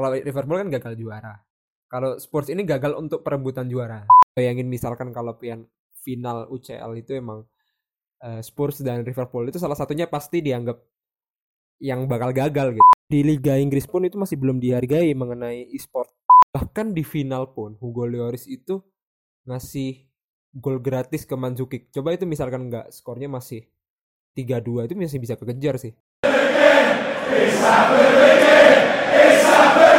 Kalau Liverpool kan gagal juara. Kalau Spurs ini gagal untuk perebutan juara. Bayangin misalkan kalau pian final UCL itu emang uh, Spurs dan Liverpool itu salah satunya pasti dianggap yang bakal gagal gitu. Di Liga Inggris pun itu masih belum dihargai mengenai e-sport. Bahkan di final pun Hugo Lloris itu ngasih gol gratis ke Mandzukic. Coba itu misalkan nggak skornya masih 3-2 itu masih bisa kekejar sih. Hello,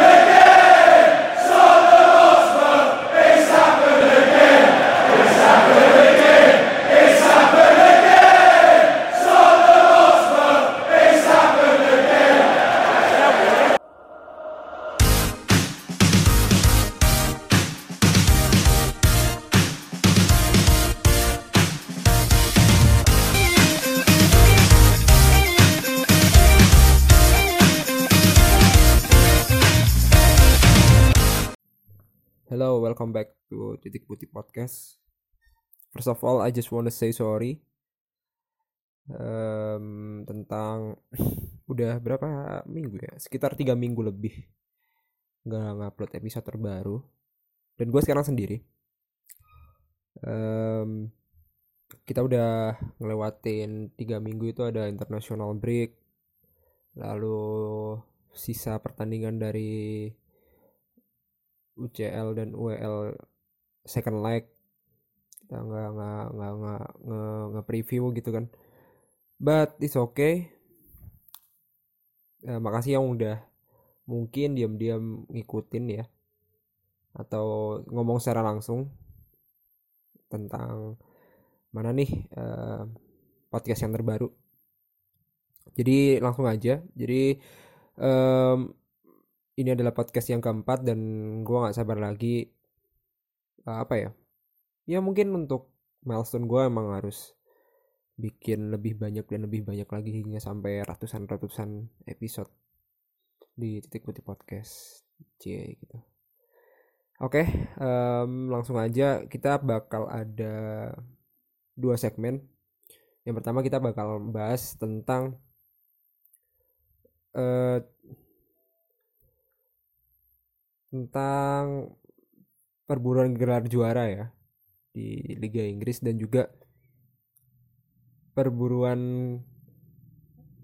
welcome back to Titik Putih Podcast. First of all, I just wanna say sorry um, tentang udah berapa minggu ya? Sekitar tiga minggu lebih nggak ngupload episode terbaru. Dan gue sekarang sendiri. Um, kita udah ngelewatin tiga minggu itu ada international break, lalu sisa pertandingan dari UCL dan UEL second leg. Kita nggak nggak nggak nggak nge, preview gitu kan. But it's okay. Ya, makasih yang udah mungkin diam-diam ngikutin ya. Atau ngomong secara langsung tentang mana nih uh, podcast yang terbaru. Jadi langsung aja. Jadi um, ini adalah podcast yang keempat dan gue nggak sabar lagi uh, apa ya ya mungkin untuk milestone gue emang harus bikin lebih banyak dan lebih banyak lagi hingga sampai ratusan-ratusan episode di titik putih podcast. C gitu. Oke okay, um, langsung aja kita bakal ada dua segmen. Yang pertama kita bakal bahas tentang uh, tentang perburuan gelar juara ya di Liga Inggris dan juga perburuan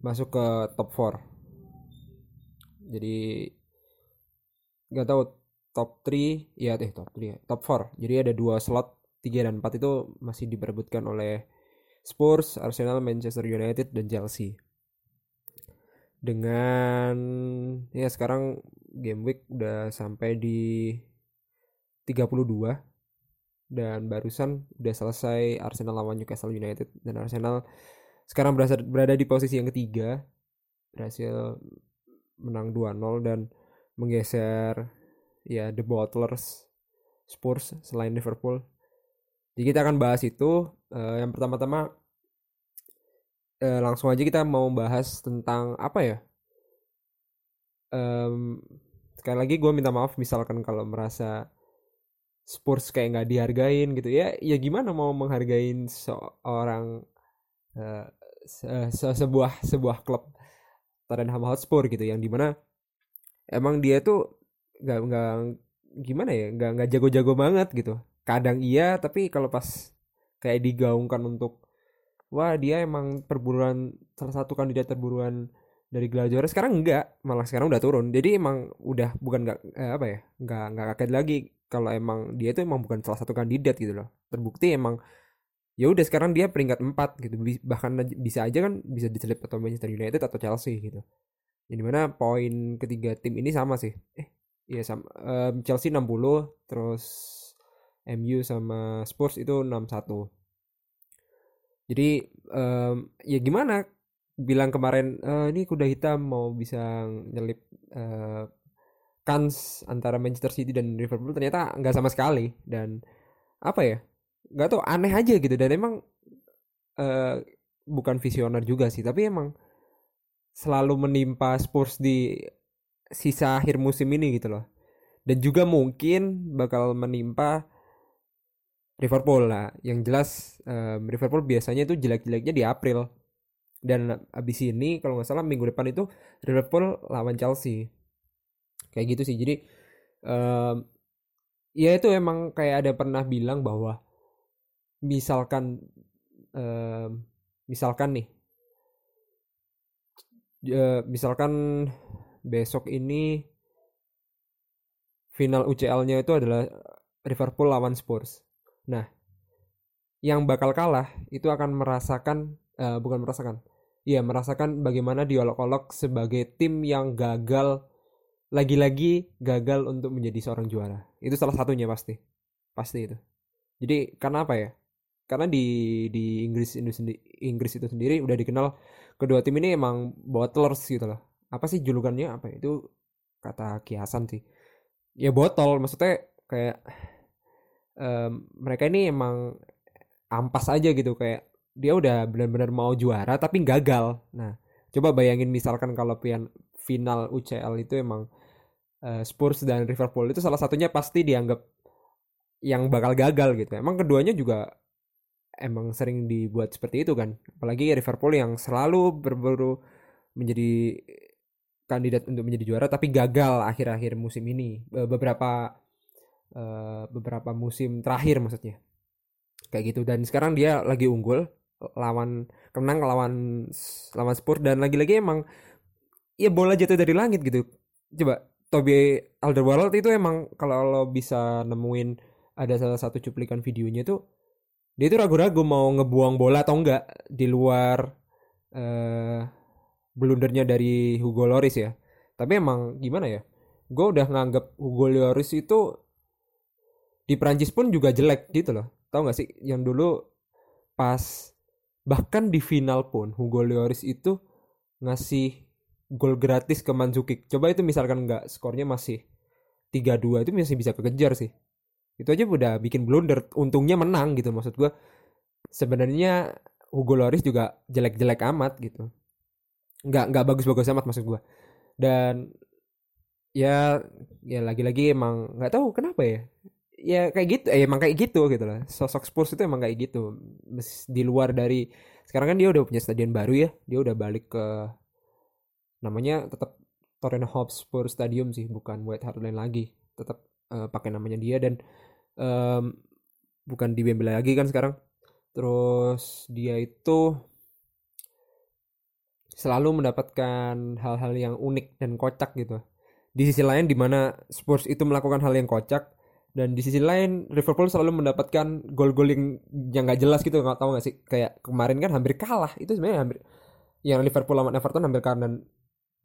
masuk ke top 4 jadi nggak tahu top 3 ya eh top 3 ya top 4 jadi ada dua slot 3 dan 4 itu masih diperebutkan oleh Spurs, Arsenal, Manchester United dan Chelsea dengan ya sekarang game week udah sampai di 32 dan barusan udah selesai Arsenal lawan Newcastle United. Dan Arsenal sekarang berasa, berada di posisi yang ketiga. Berhasil menang 2-0 dan menggeser ya The Bottlers Spurs selain Liverpool. Jadi kita akan bahas itu. Uh, yang pertama-tama uh, langsung aja kita mau bahas tentang apa ya? Um, sekali lagi gue minta maaf misalkan kalau merasa Spurs kayak nggak dihargain gitu ya ya gimana mau menghargain seorang uh, se se sebuah sebuah klub Tottenham Hotspur gitu yang di mana emang dia tuh nggak nggak gimana ya nggak nggak jago-jago banget gitu. Kadang iya tapi kalau pas kayak digaungkan untuk wah dia emang perburuan salah satu kandidat perburuan dari juara. Sekarang enggak malah sekarang udah turun. Jadi emang udah bukan nggak eh, apa ya nggak nggak kaget lagi kalau emang dia itu emang bukan salah satu kandidat gitu loh. Terbukti emang ya udah sekarang dia peringkat 4 gitu. Bahkan bisa aja kan bisa diselip atau Manchester United atau Chelsea gitu. Jadi mana poin ketiga tim ini sama sih. Eh iya sama um, Chelsea 60 terus MU sama Spurs itu 61 jadi um, ya gimana? Bilang kemarin e, ini kuda hitam mau bisa nyelip uh, kans antara Manchester City dan Liverpool. Ternyata nggak sama sekali dan apa ya nggak tau aneh aja gitu dan emang uh, bukan visioner juga sih tapi emang selalu menimpa Spurs di sisa akhir musim ini gitu loh. Dan juga mungkin bakal menimpa Liverpool. Lah yang jelas um, Liverpool biasanya itu jelek-jeleknya di April. Dan abis ini kalau nggak salah minggu depan itu Liverpool lawan Chelsea. Kayak gitu sih. Jadi um, ya itu emang kayak ada pernah bilang bahwa misalkan um, misalkan nih uh, misalkan besok ini final UCL-nya itu adalah Liverpool lawan Spurs. Nah, yang bakal kalah itu akan merasakan uh, bukan merasakan. Iya, merasakan bagaimana diolok-olok sebagai tim yang gagal lagi-lagi gagal untuk menjadi seorang juara. Itu salah satunya pasti. Pasti itu. Jadi karena apa ya? Karena di di Inggris Inggris itu sendiri udah dikenal kedua tim ini emang bottlers gitu loh. Apa sih julukannya apa? Ya? Itu kata kiasan sih. Ya botol maksudnya kayak mereka ini emang ampas aja gitu kayak dia udah benar-benar mau juara tapi gagal. Nah, coba bayangin misalkan kalau pian final UCL itu emang uh, Spurs dan Liverpool itu salah satunya pasti dianggap yang bakal gagal gitu. Emang keduanya juga emang sering dibuat seperti itu kan. Apalagi Liverpool yang selalu berburu menjadi kandidat untuk menjadi juara tapi gagal akhir-akhir musim ini. Beberapa uh, beberapa musim terakhir maksudnya. Kayak gitu. Dan sekarang dia lagi unggul lawan kenang lawan lawan Spurs. Dan lagi-lagi emang ya bola jatuh dari langit gitu. Coba Toby Alderweireld itu emang kalau lo bisa nemuin ada salah satu cuplikan videonya tuh dia itu ragu-ragu mau ngebuang bola atau enggak di luar uh, blundernya dari Hugo Lloris ya. Tapi emang gimana ya? Gue udah nganggap Hugo Lloris itu di Prancis pun juga jelek gitu loh. Tau gak sih yang dulu pas bahkan di final pun Hugo Lloris itu ngasih gol gratis ke Mandzukic. Coba itu misalkan nggak skornya masih 3-2 itu masih bisa kekejar sih. Itu aja udah bikin blunder. Untungnya menang gitu maksud gue sebenarnya Hugo Lloris juga jelek-jelek amat gitu. Nggak nggak bagus-bagus amat maksud gue dan ya ya lagi-lagi emang nggak tahu kenapa ya ya kayak gitu eh, emang kayak gitu gitu lah. Sosok Spurs itu emang kayak gitu. Di luar dari sekarang kan dia udah punya stadion baru ya. Dia udah balik ke namanya tetap Torrent Hotspur Stadium sih bukan White Hart Lane lagi. Tetap uh, pakai namanya dia dan um, bukan di Wembley lagi kan sekarang. Terus dia itu selalu mendapatkan hal-hal yang unik dan kocak gitu. Di sisi lain di mana Spurs itu melakukan hal yang kocak dan di sisi lain Liverpool selalu mendapatkan gol-gol yang nggak jelas gitu nggak tahu nggak sih? Kayak kemarin kan hampir kalah. Itu sebenarnya hampir yang Liverpool lawan Everton hampir kalah. Dan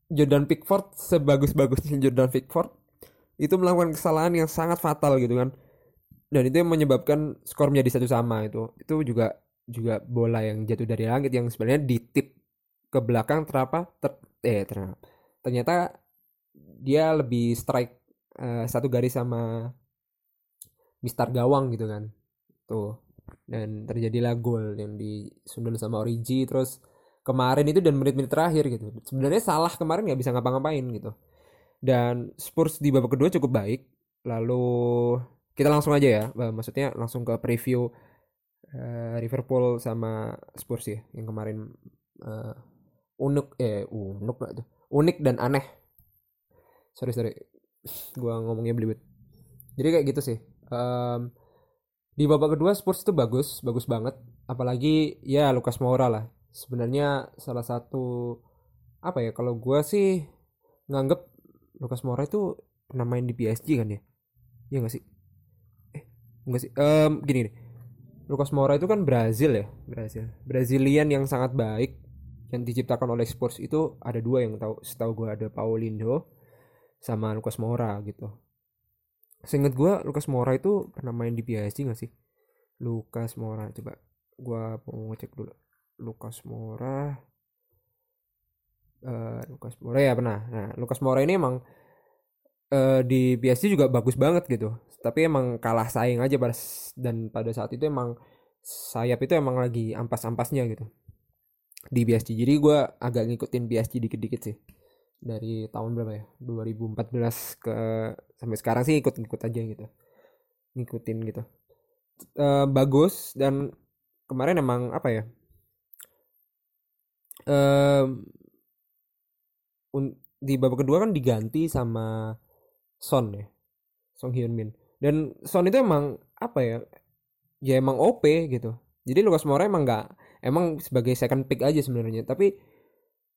Jordan Pickford sebagus-bagusnya Jordan Pickford itu melakukan kesalahan yang sangat fatal gitu kan. Dan itu yang menyebabkan skor menjadi satu sama itu. Itu juga juga bola yang jatuh dari langit yang sebenarnya ditip ke belakang terapa ter, eh ternyata, ternyata dia lebih strike uh, satu garis sama mistar gawang gitu kan. Tuh. Dan terjadilah gol yang disundul sama Origi terus kemarin itu dan menit-menit terakhir gitu. Sebenarnya salah kemarin nggak bisa ngapa-ngapain gitu. Dan Spurs di babak kedua cukup baik. Lalu kita langsung aja ya maksudnya langsung ke preview uh, Liverpool sama Spurs ya yang kemarin uh, unik eh unik gak tuh? Unik dan aneh. Sorry sorry. Gua ngomongnya belibet. Jadi kayak gitu sih um, di babak kedua Spurs itu bagus bagus banget. Apalagi ya Lukas Moura lah. Sebenarnya salah satu apa ya kalau gue sih nganggep Lukas Moura itu pernah main di PSG kan ya? Ya nggak sih? Eh sih? Um, gini nih Lukas Moura itu kan Brazil ya? Brazil. Brazilian yang sangat baik yang diciptakan oleh Spurs itu ada dua yang tahu setahu gue ada Paulinho sama Lukas Moura gitu Seinget gue Lukas Moura itu pernah main di PSG gak sih? Lukas Moura coba gue mau ngecek dulu. Lukas Moura uh, Lukas Moura ya pernah. Nah Lukas Moura ini emang uh, di PSG juga bagus banget gitu. Tapi emang kalah saing aja pada dan pada saat itu emang sayap itu emang lagi ampas-ampasnya gitu di PSG. Jadi gue agak ngikutin PSG dikit-dikit sih dari tahun berapa ya? 2014 ke sampai sekarang sih ikut-ikut aja gitu. Ngikutin gitu. E, bagus dan kemarin emang apa ya? E, di babak kedua kan diganti sama Son ya Song Hyun Min. Dan Son itu emang apa ya? Ya emang OP gitu. Jadi Lucas Moura emang nggak emang sebagai second pick aja sebenarnya. Tapi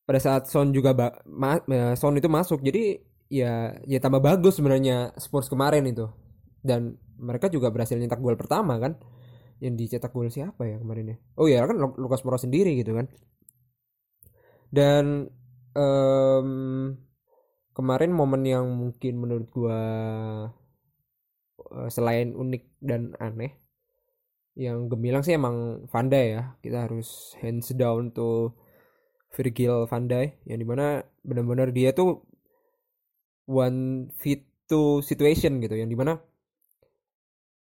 pada saat Son juga ma ya, Son itu masuk. Jadi ya ya tambah bagus sebenarnya Spurs kemarin itu. Dan mereka juga berhasil nyetak gol pertama kan? Yang dicetak gol siapa ya kemarin ya? Oh ya kan Lucas Moura sendiri gitu kan? Dan um, kemarin momen yang mungkin menurut gua uh, selain unik dan aneh yang gemilang sih emang Van Dijk ya. Kita harus hands down to Virgil van Dijk yang di mana benar-benar dia tuh one fit to situation gitu yang di mana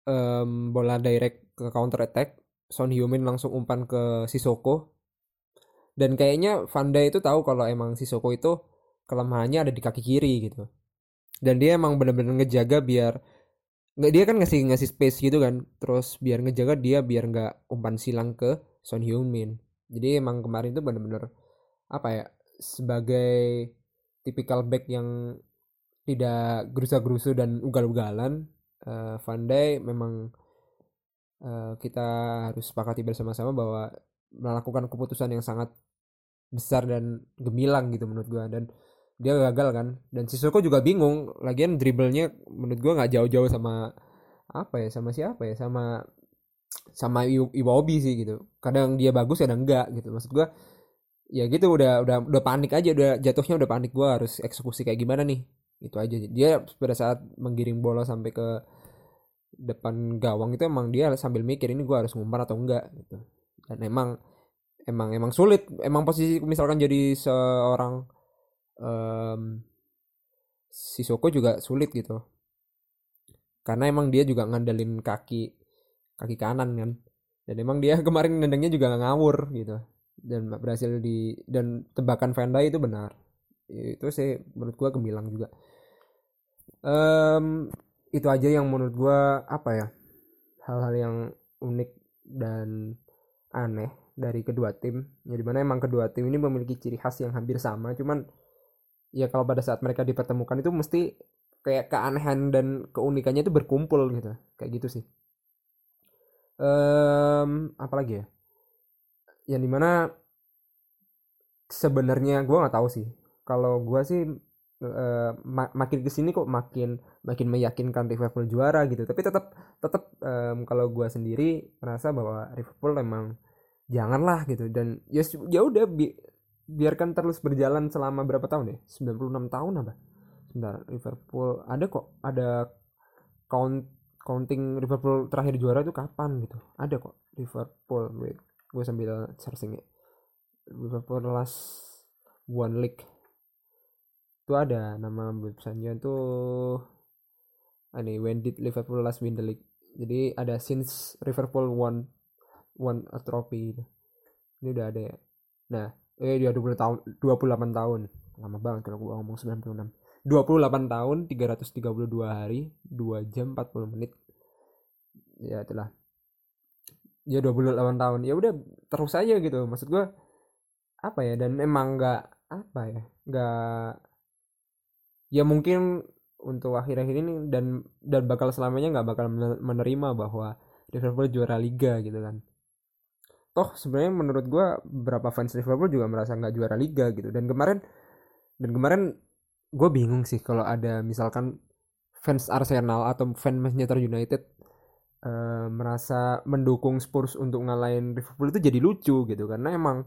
um, bola direct ke counter attack Son Heung-min langsung umpan ke Sisoko dan kayaknya Vanda itu tahu kalau emang Sisoko itu kelemahannya ada di kaki kiri gitu. Dan dia emang bener-bener ngejaga biar nggak dia kan ngasih ngasih space gitu kan terus biar ngejaga dia biar nggak umpan silang ke Son Heung-min. Jadi emang kemarin itu bener-bener apa ya sebagai tipikal back yang tidak gerusa-gerusu dan ugal-ugalan uh, Van Dijk memang uh, kita harus sepakati bersama-sama bahwa melakukan keputusan yang sangat besar dan gemilang gitu menurut gue dan dia gagal kan. Dan Sissoko juga bingung. Lagian dribblenya menurut gue nggak jauh-jauh sama apa ya sama siapa ya sama sama Iwobi sih gitu. Kadang dia bagus kadang enggak gitu. Maksud gue ya gitu udah udah udah panik aja udah jatuhnya udah panik gue harus eksekusi kayak gimana nih? Itu aja. Dia pada saat menggiring bola sampai ke depan gawang itu emang dia sambil mikir ini gue harus ngumpan atau enggak? Gitu. Dan emang emang emang sulit. Emang posisi misalkan jadi seorang um, Sisoko juga sulit gitu. Karena emang dia juga ngandelin kaki kaki kanan kan. Dan emang dia kemarin nendangnya juga ngawur gitu dan berhasil di dan tebakan Vanda itu benar. Itu sih menurut gua gemilang juga. Um, itu aja yang menurut gue apa ya hal-hal yang unik dan aneh dari kedua tim. Ya di mana emang kedua tim ini memiliki ciri khas yang hampir sama cuman ya kalau pada saat mereka dipertemukan itu mesti kayak keanehan dan keunikannya itu berkumpul gitu. Kayak gitu sih. Um, apalagi ya yang di mana sebenarnya gue nggak tahu sih. Kalau gue sih uh, makin ke sini kok makin makin meyakinkan Liverpool juara gitu. Tapi tetap tetap um, kalau gue sendiri merasa bahwa Liverpool emang janganlah gitu. Dan ya ya udah bi biarkan terus berjalan selama berapa tahun ya? 96 tahun apa? Sebentar Liverpool ada kok ada count counting Liverpool terakhir juara itu kapan gitu? Ada kok Liverpool wait gue sambil searching ya. Liverpool last one league. Itu ada nama websitenya tuh ini when did Liverpool last win the league? Jadi ada since Liverpool won won a trophy gitu. ini udah ada ya. Nah eh dia 20 tahun 28 tahun. Lama banget kalau gua ngomong 96 28 tahun 332 hari 2 jam 40 menit. Ya itulah ya 28 tahun ya udah terus aja gitu. Maksud gua apa ya dan emang nggak apa ya nggak ya mungkin untuk akhir-akhir ini dan dan bakal selamanya nggak bakal menerima bahwa Liverpool juara liga gitu kan. Toh sebenarnya menurut gue beberapa fans Liverpool juga merasa nggak juara liga gitu. Dan kemarin dan kemarin gue bingung sih kalau ada misalkan fans Arsenal atau fans Manchester United uh, merasa mendukung Spurs untuk ngalahin Liverpool itu jadi lucu gitu. Karena emang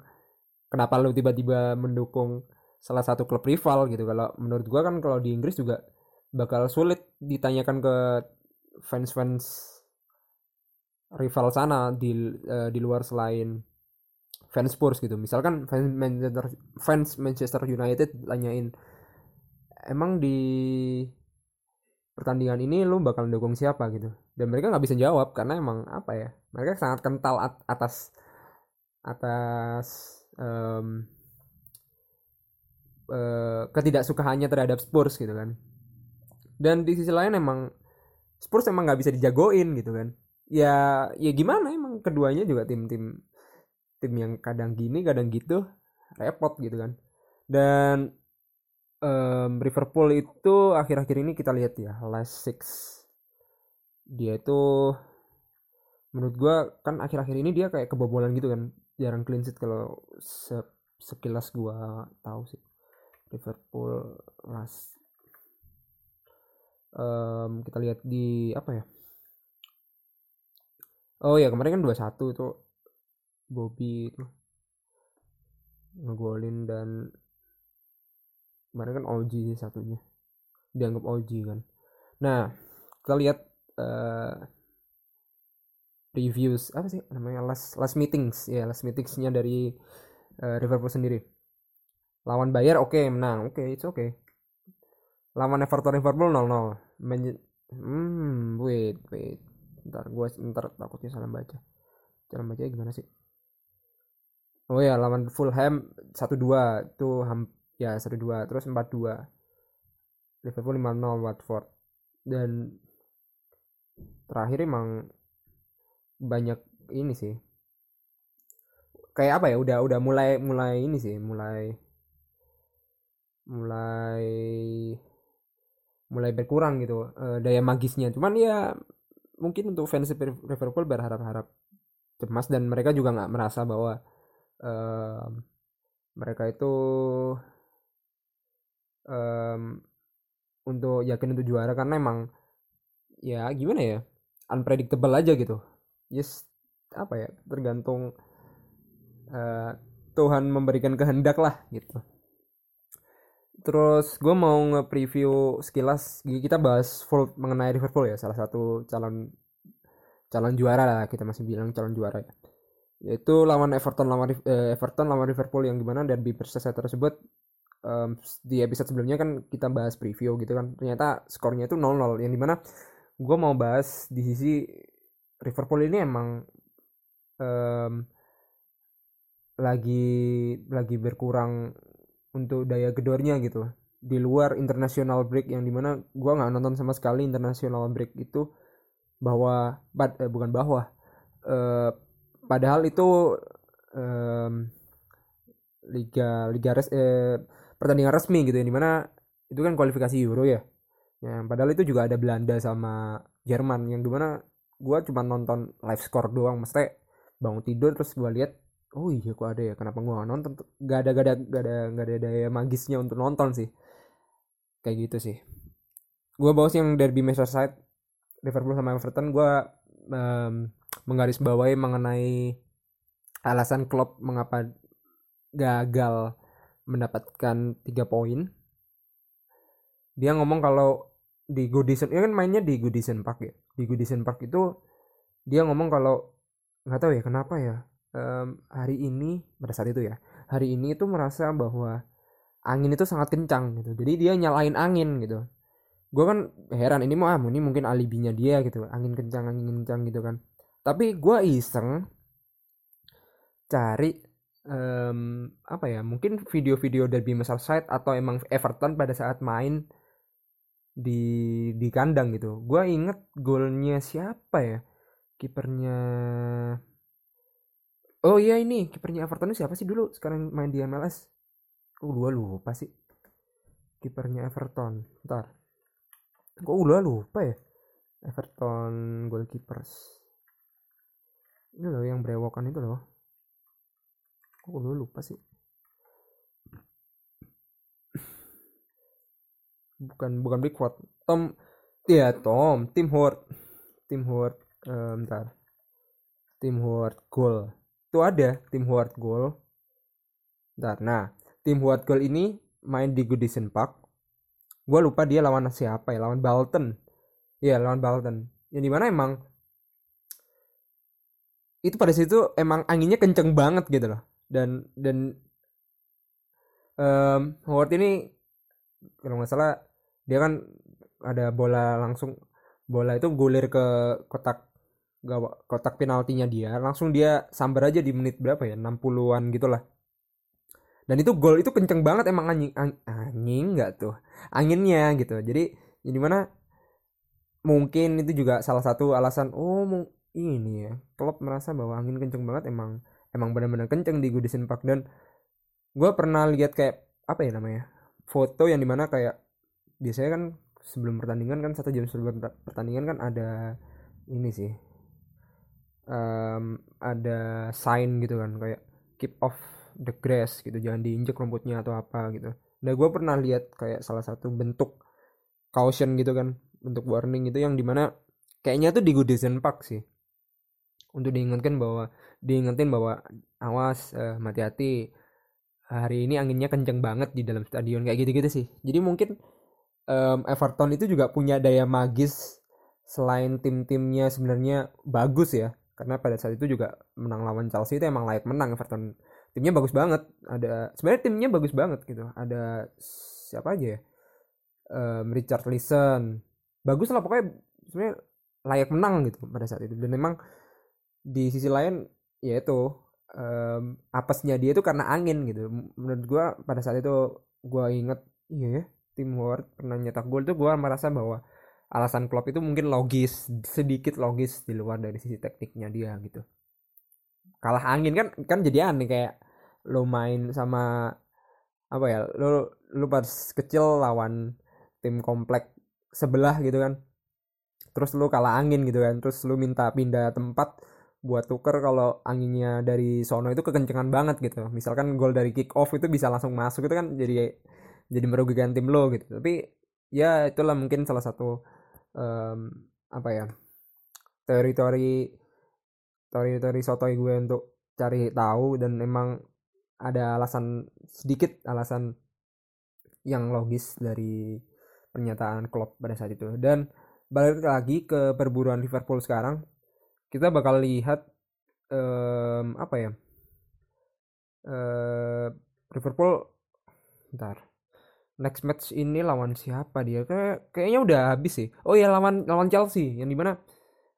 kenapa lu tiba-tiba mendukung salah satu klub rival gitu? Kalau menurut gua kan kalau di Inggris juga bakal sulit ditanyakan ke fans-fans rival sana di uh, di luar selain fans Spurs gitu. Misalkan fans Manchester fans Manchester United tanyain emang di pertandingan ini lu bakal mendukung siapa? gitu dan mereka nggak bisa jawab karena emang apa ya mereka sangat kental at atas atas um, uh, ketidaksukaannya terhadap Spurs gitu kan. Dan di sisi lain emang Spurs emang nggak bisa dijagoin gitu kan. Ya ya gimana emang keduanya juga tim-tim tim yang kadang gini kadang gitu repot gitu kan. Dan um, Liverpool itu akhir-akhir ini kita lihat ya last six dia itu menurut gue kan akhir-akhir ini dia kayak kebobolan gitu kan jarang clean sheet kalau se sekilas gue tahu sih. Liverpool last um, kita lihat di apa ya? Oh ya kemarin kan 2-1 itu Bobby itu ngegolin dan kemarin kan sih satunya dianggap OG kan. Nah kita lihat uh, reviews apa sih namanya last last meetings ya last meetingsnya dari uh, Liverpool sendiri. Lawan Bayar oke okay, menang oke okay, it's okay lawan Everton Liverpool 0-0 Men hmm wait wait. Ntar gue ntar takutnya salah baca. Cara baca gimana sih? Oh ya lawan Fulham satu dua. Itu ham ya satu dua. Terus empat dua. Liverpool lima nol Watford. Dan terakhir emang banyak ini sih. Kayak apa ya udah udah mulai mulai ini sih mulai mulai mulai berkurang gitu uh, daya magisnya. Cuman ya mungkin untuk fans Liverpool berharap-harap cemas dan mereka juga nggak merasa bahwa um, mereka itu um, untuk yakin untuk juara karena emang ya gimana ya unpredictable aja gitu. Yes apa ya tergantung uh, Tuhan memberikan kehendak lah gitu. Terus gue mau nge-preview sekilas kita bahas full mengenai Liverpool ya salah satu calon calon juara lah kita masih bilang calon juara ya. Yaitu lawan Everton lawan uh, Everton lawan Liverpool yang gimana derby Merseyside tersebut um, di episode sebelumnya kan kita bahas preview gitu kan. Ternyata skornya itu 0-0 yang di mana gue mau bahas di sisi Liverpool ini emang um, lagi lagi berkurang untuk daya gedornya gitu. Di luar international break yang di mana gue nggak nonton sama sekali international break itu bahwa but, eh, bukan bahwa uh, padahal itu um, liga liga res eh, pertandingan resmi gitu ya di mana itu kan kualifikasi Euro ya ya padahal itu juga ada Belanda sama Jerman yang di mana gue cuma nonton live score doang. Mesti bangun tidur terus gue lihat oh iya kok ada ya? Kenapa gue nonton? Gak ada gak ada gak ada gak ada daya magisnya untuk nonton sih. Kayak gitu sih. Gue bahas yang derby Merseyside Liverpool sama Everton. Gue um, menggarisbawahi mengenai alasan Klopp mengapa gagal mendapatkan tiga poin. Dia ngomong kalau di Goodison, ya kan mainnya di Goodison Park ya. Di Goodison Park itu dia ngomong kalau nggak tahu ya kenapa ya um, hari ini pada saat itu ya hari ini itu merasa bahwa angin itu sangat kencang gitu. Jadi dia nyalain angin gitu. Gue kan heran ini mau ah ini mungkin alibinya dia gitu angin kencang angin kencang gitu kan tapi gue iseng cari um, apa ya mungkin video-video dari Merseyside atau emang Everton pada saat main di di kandang gitu. Gue inget golnya siapa ya? Kipernya oh iya ini kipernya Everton siapa sih dulu? Sekarang main di MLS oh gue lupa sih? Kipernya Everton. Ntar kok gue lupa ya? Everton goalkeepers. Ini loh yang berewokan itu loh. Kok gue lupa sih bukan bukan Bigfoot Tom ya Tom. Tim Howard. Tim Howard um, bentar. Tim Howard Goal. Itu ada Tim Howard Goal. Bentar nah Tim Howard Goal ini main di Goodison Park. Gue lupa dia lawan siapa ya lawan Bolton ya lawan Bolton yang di mana emang itu pada situ emang anginnya kenceng banget gitu loh. Dan dan um, Howard ini kalau nggak salah dia kan ada bola langsung bola itu gulir ke kotak gawak kotak penaltinya dia langsung dia sambar aja di menit berapa ya 60-an gitulah. Dan itu gol itu kenceng banget emang anjing anjing nggak tuh anginnya gitu. Jadi jadi mana mungkin itu juga salah satu alasan oh ini ya Klopp merasa bahwa angin kenceng banget emang emang benar-benar kenceng di Goodison Park. Dan gue pernah lihat kayak apa ya namanya foto yang di mana kayak biasanya kan sebelum pertandingan kan satu jam sebelum pertandingan kan ada ini sih um, ada sign gitu kan kayak keep off the grass gitu jangan diinjek rumputnya atau apa gitu. Nah gue pernah lihat kayak salah satu bentuk caution gitu kan bentuk warning itu yang di mana kayaknya tuh di Goodison Park sih. Untuk diingatkan bahwa diingetin bahwa awas uh, hati-hati hari ini anginnya kenceng banget di dalam stadion kayak gitu-gitu sih. Jadi mungkin um, Everton itu juga punya daya magis selain tim-timnya sebenarnya bagus ya. Karena pada saat itu juga menang lawan Chelsea itu emang layak menang Everton. Timnya bagus banget. Ada sebenarnya timnya bagus banget gitu. Ada siapa aja ya? Um, Richard Listen bagus lah pokoknya sebenarnya layak menang gitu pada saat itu. Dan memang di sisi lain ya itu um, apesnya dia itu karena angin gitu. Menurut gue pada saat itu gue inget iya ya tim Howard pernah nyetak gol tuh gue merasa bahwa alasan Klopp itu mungkin logis sedikit logis di luar dari sisi tekniknya dia gitu. Kalah angin kan kan jadi aneh kayak lo main sama apa ya lo lo pas kecil lawan tim komplek sebelah gitu kan. Terus lo kalah angin gitu kan. Terus lo minta pindah tempat buat tuker kalau anginnya dari sono itu kekencengan banget gitu. Misalkan gol dari kick off itu bisa langsung masuk itu kan jadi jadi merugikan tim lo gitu. Tapi ya itulah mungkin salah satu um, apa ya teori-teori teori-teori sotoy gue untuk cari tahu dan memang ada alasan sedikit alasan yang logis dari pernyataan Klopp pada saat itu. Dan balik lagi ke perburuan Liverpool sekarang kita bakal lihat um, apa ya uh, Liverpool ntar next match ini lawan siapa dia? Kayak kayaknya udah habis sih. Oh ya lawan lawan Chelsea yang di mana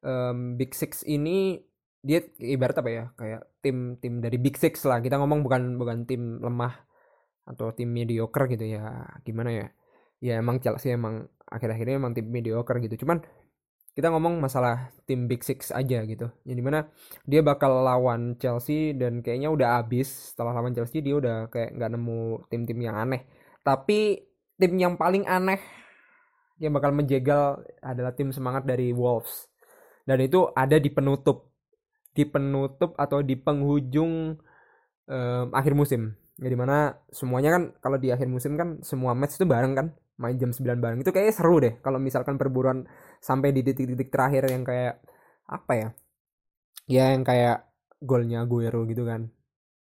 um, Big Six ini dia ibarat apa ya? Kayak tim tim dari Big Six lah. Kita ngomong bukan bukan tim lemah atau tim mediocre gitu ya. Gimana ya? Ya emang Chelsea emang akhir-akhirnya emang tim mediocre gitu. Cuman kita ngomong masalah tim Big Six aja gitu. Yang di mana dia bakal lawan Chelsea dan kayaknya udah abis setelah lawan Chelsea dia udah kayak nggak nemu tim-tim yang aneh. Tapi tim yang paling aneh yang bakal menjegal adalah tim semangat dari Wolves. Dan itu ada di penutup. Di penutup atau di penghujung um, akhir musim. Ya di mana semuanya kan kalau di akhir musim kan semua match itu bareng kan main jam 9 bareng itu kayaknya seru deh kalau misalkan perburuan sampai di titik-titik terakhir yang kayak apa ya ya yang kayak golnya Aguero gitu kan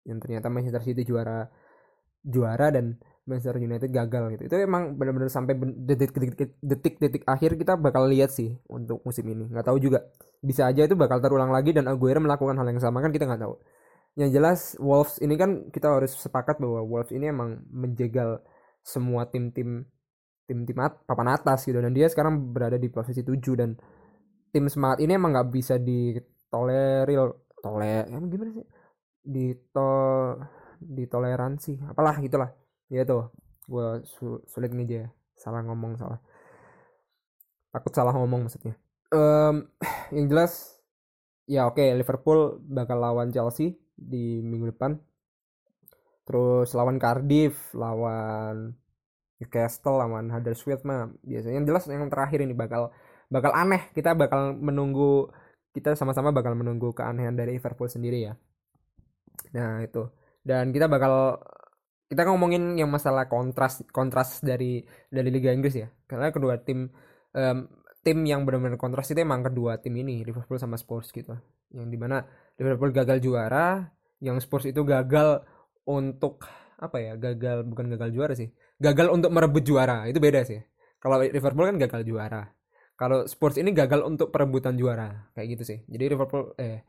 yang ternyata Manchester City juara juara dan Manchester United gagal gitu. Itu emang benar-benar sampai detik-detik akhir kita bakal lihat sih untuk musim ini. Nggak tahu juga. Bisa aja itu bakal terulang lagi dan Aguero melakukan hal yang sama kan kita nggak tahu. Yang jelas Wolves ini kan kita harus sepakat bahwa Wolves ini emang menjegal semua tim-tim tim-tim at papan atas gitu. Dan dia sekarang berada di posisi 7 dan tim semangat ini emang nggak bisa ditolerir toler emang gimana sih? Dito ditoleransi apalah gitulah ya tuh gue su sulit nih aja salah ngomong salah. Takut salah ngomong maksudnya. Um, yang jelas ya oke okay, Liverpool bakal lawan Chelsea di minggu depan. Terus lawan Cardiff lawan Newcastle lawan Huddersfield mah biasanya jelas yang terakhir ini bakal bakal aneh. Kita bakal menunggu kita sama-sama bakal menunggu keanehan dari Liverpool sendiri ya. Nah itu. Dan kita bakal kita ngomongin yang masalah kontras kontras dari dari Liga Inggris ya. Karena kedua tim um, tim yang benar-benar kontras itu emang kedua tim ini Liverpool sama Spurs gitu. Yang di mana Liverpool gagal juara yang Spurs itu gagal untuk apa ya gagal bukan gagal juara sih. Gagal untuk merebut juara itu beda sih. Kalau Liverpool kan gagal juara. Kalau Spurs ini gagal untuk perebutan juara kayak gitu sih. Jadi Liverpool eh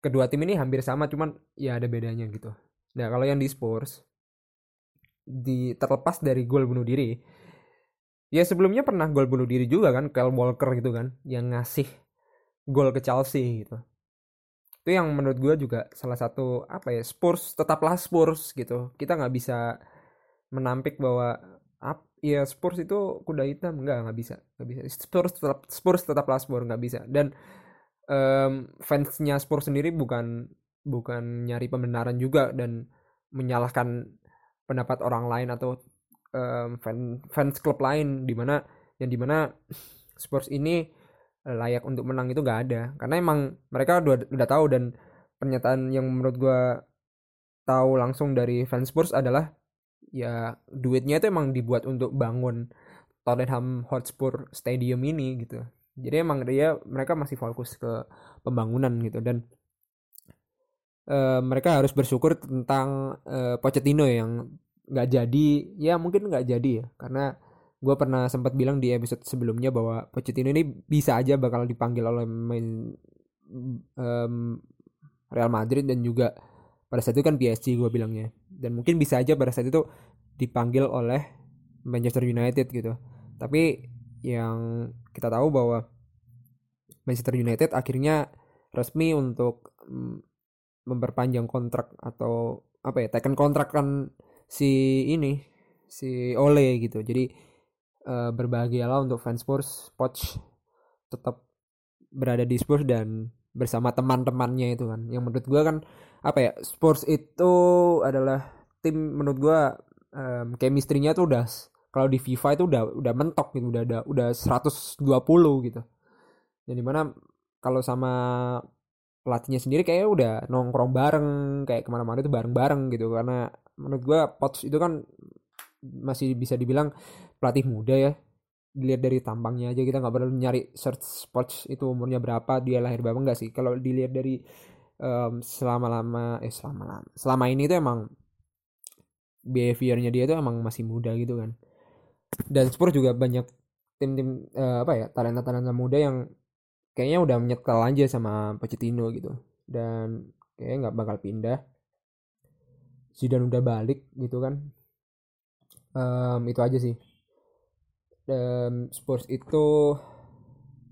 kedua tim ini hampir sama cuman ya ada bedanya gitu. Nah kalau yang di Spurs di terlepas dari gol bunuh diri. Ya sebelumnya pernah gol bunuh diri juga kan Kyle Walker gitu kan yang ngasih gol ke Chelsea gitu. Itu yang menurut gue juga salah satu apa ya Spurs tetaplah Spurs gitu. Kita nggak bisa menampik bahwa up ya Spurs itu kuda hitam nggak nggak bisa nggak bisa. Spurs tetap Spurs tetaplah Spurs nggak bisa. Dan um, fansnya Spurs sendiri bukan bukan nyari pembenaran juga dan menyalahkan pendapat orang lain atau um, fan, fans klub lain di mana yang di mana Spurs ini layak untuk menang itu nggak ada. Karena emang mereka udah udah tahu dan pernyataan yang menurut gue tahu langsung dari fans Spurs adalah ya duitnya itu emang dibuat untuk bangun Tottenham Hotspur Stadium ini gitu. Jadi emang dia mereka masih fokus ke pembangunan gitu dan uh, mereka harus bersyukur tentang uh, Pochettino yang nggak jadi. Ya mungkin nggak jadi ya karena gue pernah sempat bilang di episode sebelumnya bahwa Pochettino ini bisa aja bakal dipanggil oleh main um, Real Madrid dan juga pada saat itu kan PSG gue bilangnya. Dan mungkin bisa aja pada saat itu dipanggil oleh Manchester United gitu. Tapi yang kita tahu bahwa Manchester United akhirnya resmi untuk memperpanjang kontrak atau apa ya tekan kontrak kan si ini si Ole gitu. Jadi uh, berbahagialah untuk fans Spurs Poch tetap berada di Spurs dan bersama teman-temannya itu kan. Yang menurut gue kan apa ya Spurs itu adalah tim menurut gue um, chemistry-nya tuh udah kalau di FIFA itu udah udah mentok gitu udah udah 120 gitu. Jadi mana kalau sama pelatihnya sendiri kayak udah nongkrong bareng kayak ke mana-mana itu bareng-bareng gitu. Karena menurut gue Potts itu kan masih bisa dibilang pelatih muda ya. Dilihat dari tampangnya aja kita nggak perlu nyari search Potts itu umurnya berapa dia lahir berapa enggak sih. Kalau dilihat dari um, selama lama eh selama lama selama ini itu emang behaviornya dia itu emang masih muda gitu kan. Dan Spurs juga banyak tim-tim uh, apa ya talenta-talenta muda yang kayaknya udah menyetel aja sama Pochettino gitu. Dan kayaknya nggak bakal pindah. Zidane udah balik gitu kan. Um, itu aja sih. Um, Spurs itu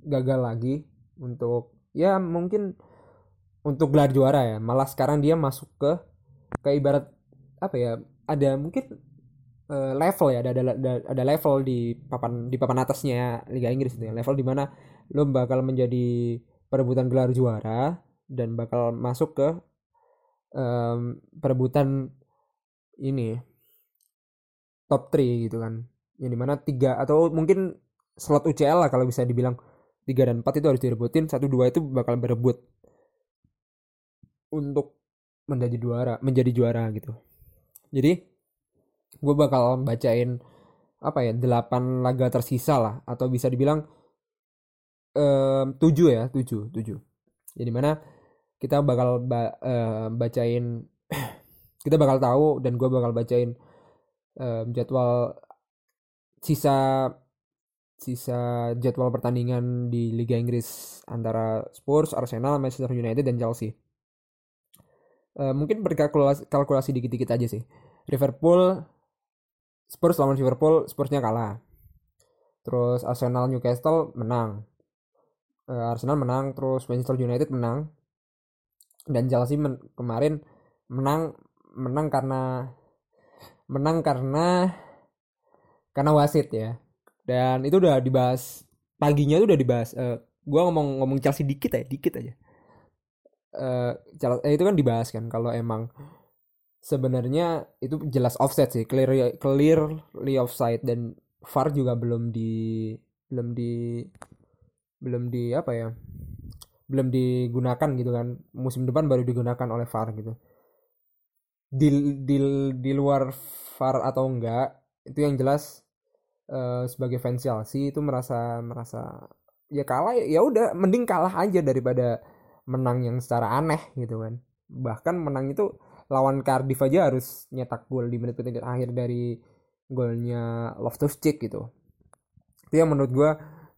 gagal lagi untuk ya mungkin untuk gelar juara ya. Malah sekarang dia masuk ke ke ibarat apa ya ada mungkin uh, level ya. Ada, ada ada level di papan di papan atasnya Liga Inggris itu ya. Level di mana lo bakal menjadi perebutan gelar juara dan bakal masuk ke um, perebutan ini top 3 gitu kan. Yang di mana tiga atau mungkin slot UCL lah kalau bisa dibilang tiga dan empat itu harus direbutin satu dua itu bakal berebut untuk menjadi juara menjadi juara gitu. Jadi gue bakal bacain apa ya delapan laga tersisa lah atau bisa dibilang tujuh ya tujuh tujuh jadi mana kita bakal ba uh, bacain kita bakal tahu dan gue bakal bacain uh, jadwal sisa sisa jadwal pertandingan di Liga Inggris antara Spurs, Arsenal, Manchester United dan Chelsea. Uh, mungkin berkalkulasi kalkulasi dikit-dikit aja sih. Liverpool Spurs lawan Liverpool, Spursnya kalah. Terus Arsenal Newcastle menang Arsenal menang terus Manchester United menang. Dan Chelsea men kemarin menang menang karena menang karena karena wasit ya. Dan itu udah dibahas paginya itu udah dibahas uh, gue ngomong ngomong Chelsea dikit ya dikit aja. Uh, eh, itu kan dibahas kan kalau emang sebenarnya itu jelas offset sih clear clearly offside. Dan VAR juga belum di belum di belum di apa ya belum digunakan gitu kan. Musim depan baru digunakan oleh VAR gitu. Di di di luar VAR atau enggak itu yang jelas uh, sebagai fans Chelsea itu merasa merasa ya kalah ya udah mending kalah aja daripada menang yang secara aneh gitu kan. Bahkan menang itu lawan Cardiff aja harus nyetak gol di menit-menit akhir dari golnya Loftus Cheek gitu. Itu yang menurut gue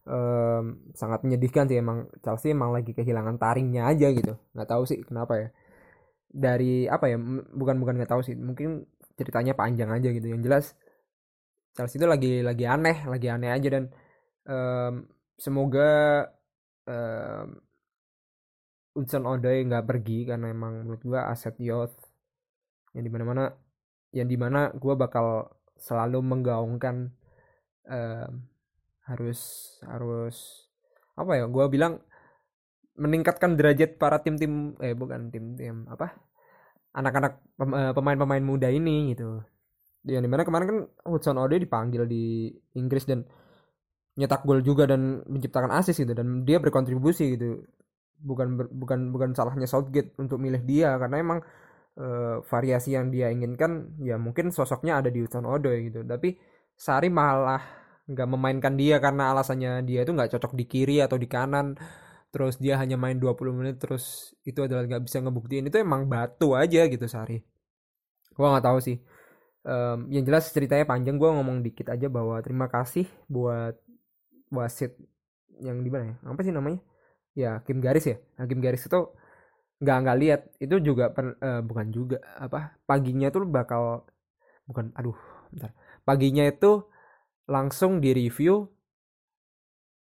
um, sangat menyedihkan sih emang Chelsea emang lagi kehilangan taringnya aja gitu. Nggak tahu sih kenapa ya. Dari apa ya bukan bukan nggak tahu sih. Mungkin ceritanya panjang aja gitu. Yang jelas Chelsea itu lagi lagi aneh lagi aneh aja dan um, semoga um, Hudson Odoi nggak pergi karena emang menurut gua aset youth yang di mana mana yang di mana gua bakal selalu menggaungkan um, harus harus apa ya gue bilang meningkatkan derajat para tim-tim eh bukan tim-tim apa anak-anak eh, pemain-pemain muda ini gitu. Yang di mana kemarin kan Hudson Odoi dipanggil di Inggris dan nyetak gol juga dan menciptakan asis gitu dan dia berkontribusi gitu. Bukan ber, bukan bukan salahnya Southgate untuk milih dia karena emang uh, variasi yang dia inginkan ya mungkin sosoknya ada di Hudson Odoi gitu. Tapi Sari malah nggak memainkan dia karena alasannya dia itu nggak cocok di kiri atau di kanan. Terus dia hanya main 20 menit terus itu adalah nggak bisa ngebuktiin. Itu emang batu aja gitu Sari. Gua nggak tahu sih. Um, yang jelas ceritanya panjang. Gue ngomong dikit aja bahwa terima kasih buat wasit yang di mana ya? Apa sih namanya? Ya Kim Garis ya? Hakim Garis itu nggak nggak lihat. Itu juga per, uh, bukan juga apa paginya tuh bakal bukan aduh bentar. Paginya itu langsung di review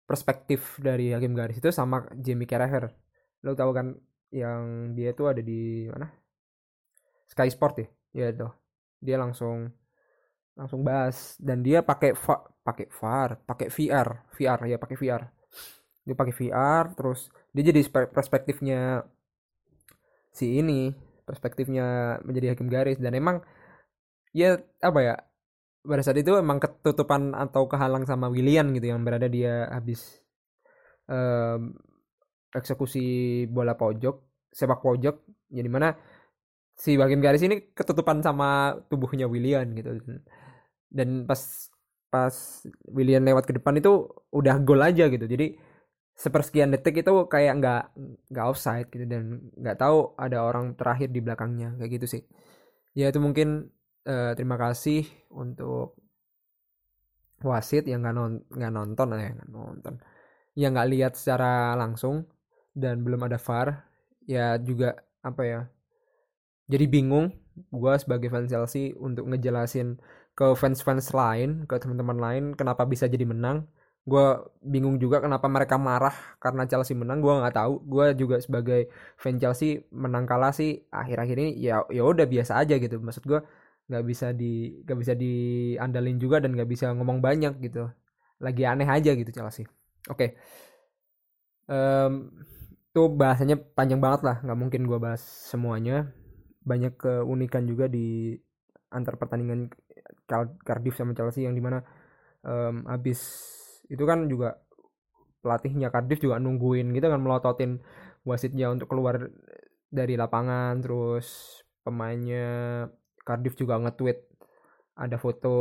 perspektif dari Hakim Garis itu sama Jamie Carragher. Lo tau kan yang dia tuh ada di mana? Sky Sport ya? Ya tuh dia langsung langsung bahas. Dan dia pakai pakai VAR pakai VR VR ya pakai VR dia pakai VR terus dia jadi perspektifnya si ini perspektifnya menjadi hakim garis. Dan emang ya apa ya pada saat itu emang ketutupan atau kehalang sama William gitu yang berada dia habis um, eksekusi bola pojok sepak pojok. Jadi mana si bagian garis ini ketutupan sama tubuhnya William gitu. Dan pas pas William lewat ke depan itu udah gol aja gitu. Jadi sepersekian detik itu kayak nggak nggak offside gitu dan nggak tahu ada orang terakhir di belakangnya kayak gitu sih. Ya itu mungkin uh, terima kasih untuk wasit yang nggak non nonton ya nggak nonton. Yang nggak lihat secara langsung dan belum ada VAR ya juga apa ya jadi bingung gue sebagai fans Chelsea untuk ngejelasin ke fans-fans lain ke teman-teman lain kenapa bisa jadi menang. Gue bingung juga kenapa mereka marah karena Chelsea menang gue nggak tahu. Gue juga sebagai fan Chelsea menang kalah sih akhir-akhir ini ya ya udah biasa aja gitu. Maksud gue nggak bisa di nggak bisa diandalin juga dan nggak bisa ngomong banyak gitu. Lagi aneh aja gitu Chelsea. Oke. Okay. um, tuh bahasanya panjang banget lah nggak mungkin gue bahas semuanya. Banyak keunikan juga di antar pertandingan Cardiff sama Chelsea yang di mana um, abis itu kan juga pelatihnya Cardiff juga nungguin gitu kan melototin wasitnya untuk keluar dari lapangan terus pemainnya Cardiff juga nge-tweet ada foto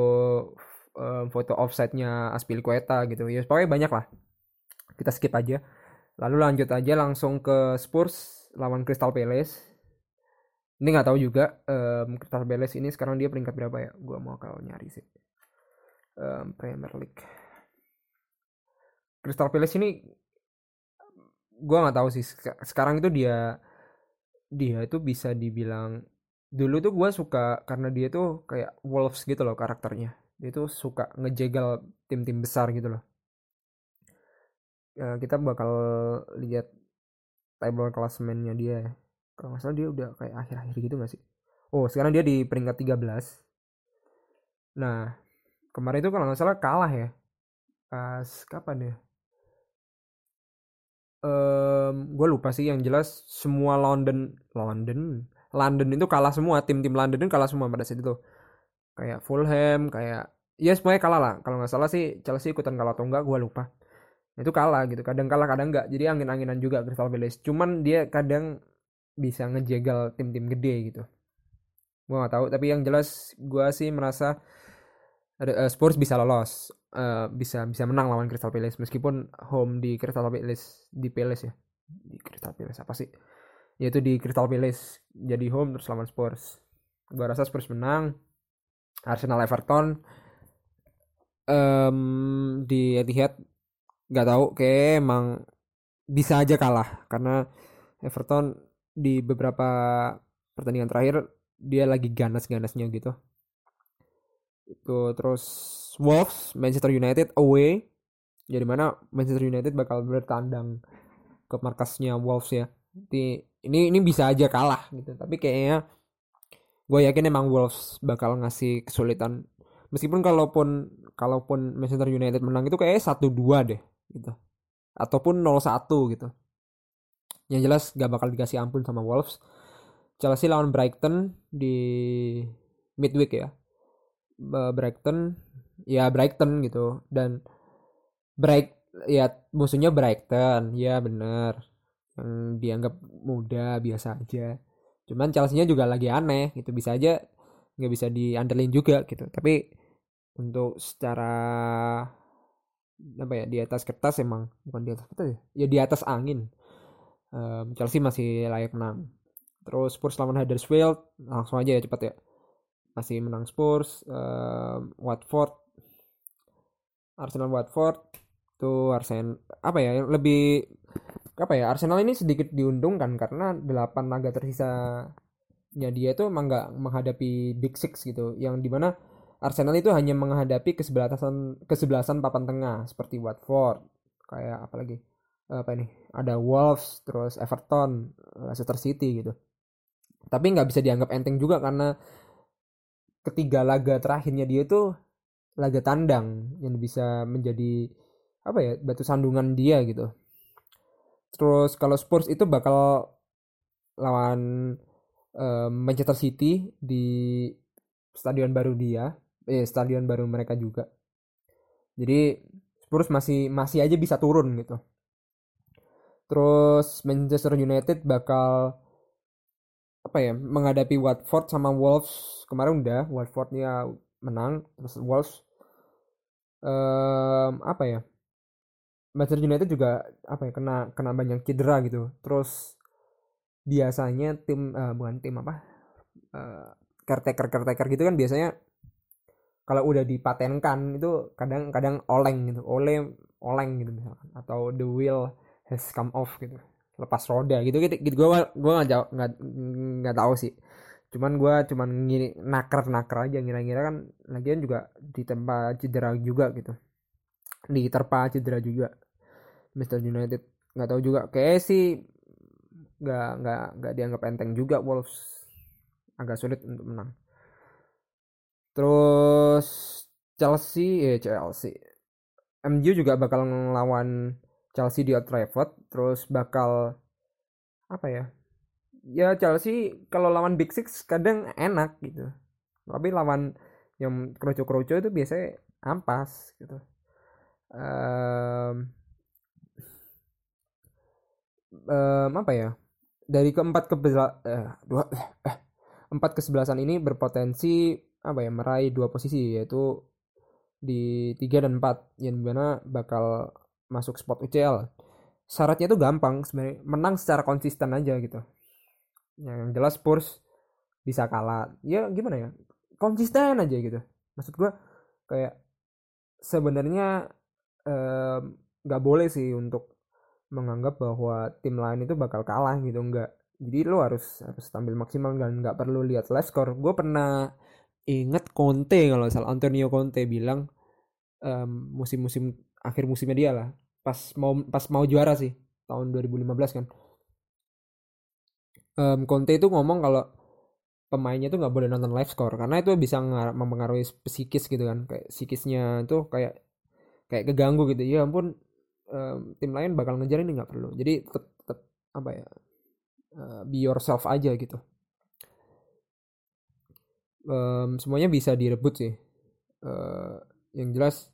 um, foto offside-nya Aspilicueta gitu. Ya pokoknya banyak lah. Kita skip aja. Lalu lanjut aja langsung ke Spurs lawan Crystal Palace. Ini nggak tahu juga um, Crystal Palace ini sekarang dia peringkat berapa ya? Gue mau kalau nyari sih. Um, Premier League. Crystal Palace ini gue nggak tahu sih. Sekarang itu dia dia itu bisa dibilang dulu tuh gue suka karena dia tuh kayak Wolves gitu loh karakternya. Dia tuh suka ngejegal tim-tim besar gitu loh. Ya, kita bakal lihat table klasemennya dia kalau nggak salah dia udah kayak akhir-akhir gitu gak sih? Oh sekarang dia di peringkat 13 nah kemarin itu kalau nggak salah kalah ya. Pas kapan ya? Um, gue lupa sih yang jelas semua London London London itu kalah semua tim-tim London itu kalah semua pada saat itu. Kayak Fulham kayak ya semuanya kalah lah. Kalau nggak salah sih Chelsea ikutan kalah atau enggak gue lupa. Itu kalah gitu kadang kalah kadang enggak jadi angin-anginan juga Crystal Palace. Cuman dia kadang bisa ngejegal tim-tim gede gitu. Gue nggak tahu tapi yang jelas gue sih merasa uh, Spurs bisa lolos. Uh, bisa bisa menang lawan Crystal Palace. Meskipun home di Crystal Palace di Palace ya. Di Crystal Palace apa sih yaitu di Crystal Palace. Jadi home terus lawan Spurs. Gue rasa Spurs menang. Arsenal Everton. Um, di Etihad nggak tahu. Kayak emang bisa aja kalah. Karena Everton di beberapa pertandingan terakhir dia lagi ganas-ganasnya gitu. Itu terus Wolves Manchester United away. Jadi mana Manchester United bakal bertandang ke markasnya Wolves ya di ini ini bisa aja kalah gitu. Tapi kayaknya gue yakin emang Wolves bakal ngasih kesulitan. Meskipun kalaupun kalaupun Manchester United menang itu kayak satu dua deh gitu. Ataupun 0-1 gitu. Yang jelas gak bakal dikasih ampun sama Wolves. Chelsea lawan Brighton di midweek ya. Brighton ya Brighton gitu. Dan Bright ya musuhnya Brighton ya bener yang dianggap muda biasa aja. Cuman Chelsea-nya juga lagi aneh gitu. Bisa aja nggak bisa diandelin juga gitu. Tapi untuk secara apa ya di atas kertas emang bukan di atas kertas ya ya di atas angin. Um, Chelsea masih layak menang. Terus Spurs lawan Huddersfield langsung aja ya cepat ya. Masih menang Spurs um, Watford. Arsenal Watford tuh Arsenal apa ya lebih apa ya Arsenal ini sedikit diuntungkan karena delapan laga tersisa nya dia itu emang nggak menghadapi Big Six gitu yang di mana Arsenal itu hanya menghadapi kesebelasan kesebelasan papan tengah seperti Watford kayak apa lagi apa ini ada Wolves terus Everton Leicester City gitu. Tapi nggak bisa dianggap enteng juga karena ketiga laga terakhirnya dia itu laga tandang yang bisa menjadi apa ya batu sandungan dia gitu terus kalau Spurs itu bakal lawan uh, Manchester City di stadion baru dia eh stadion baru mereka juga. Jadi Spurs masih masih aja bisa turun gitu. Terus Manchester United bakal apa ya menghadapi Watford sama Wolves. Kemarin udah Watfordnya menang terus Wolves um, apa ya Manchester United juga apa ya kena kena banyak cedera gitu. Terus biasanya tim uh, bukan tim apa uh, caretaker caretaker gitu kan biasanya kalau udah dipatenkan itu kadang-kadang oleng gitu. Oleh oleng gitu misalkan. Atau the wheel has come off gitu. Lepas roda gitu gitu, gitu. gue gue nggak jauh nggak nggak tahu sih. Cuman gue cuman ngiri naker naker aja. Ngira-ngira kan lagian juga di tempat cedera juga gitu. Di terpa cedera juga Mr. United. Nggak tahu juga. Kayak sih nggak nggak nggak dianggap enteng juga Wolves. Agak sulit untuk menang. Terus Chelsea eh Chelsea. MU juga bakal ngelawan Chelsea di Old Trafford. Terus bakal apa ya? Ya Chelsea kalau lawan Big Six kadang enak gitu. Tapi lawan yang kroco-kroco itu biasanya ampas gitu. Um, um, apa ya? Dari keempat ke eh, dua eh, empat kesebelasan ini berpotensi apa ya meraih dua posisi yaitu di tiga dan empat yang mana bakal masuk spot UCL syaratnya itu gampang sebenarnya menang secara konsisten aja gitu. Yang jelas Spurs bisa kalah. Ya gimana ya? Konsisten aja gitu. Maksud gue kayak sebenarnya nggak um, boleh sih untuk menganggap bahwa tim lain itu bakal kalah gitu enggak jadi lo harus harus tampil maksimal dan nggak perlu lihat live score. Gue pernah inget Conte kalau salah Antonio Conte bilang um, musim-musim akhir musimnya dia lah pas mau pas mau juara sih tahun 2015 kan. Um, Conte itu ngomong kalau pemainnya tuh nggak boleh nonton live score karena itu bisa mempengaruhi psikis gitu kan kayak psikisnya tuh kayak kayak keganggu gitu. Ya ampun um, tim lain bakal ngejar ini nggak perlu. Jadi tetap, tetap apa ya uh, be yourself aja gitu. Um, semuanya bisa direbut sih. Uh, yang jelas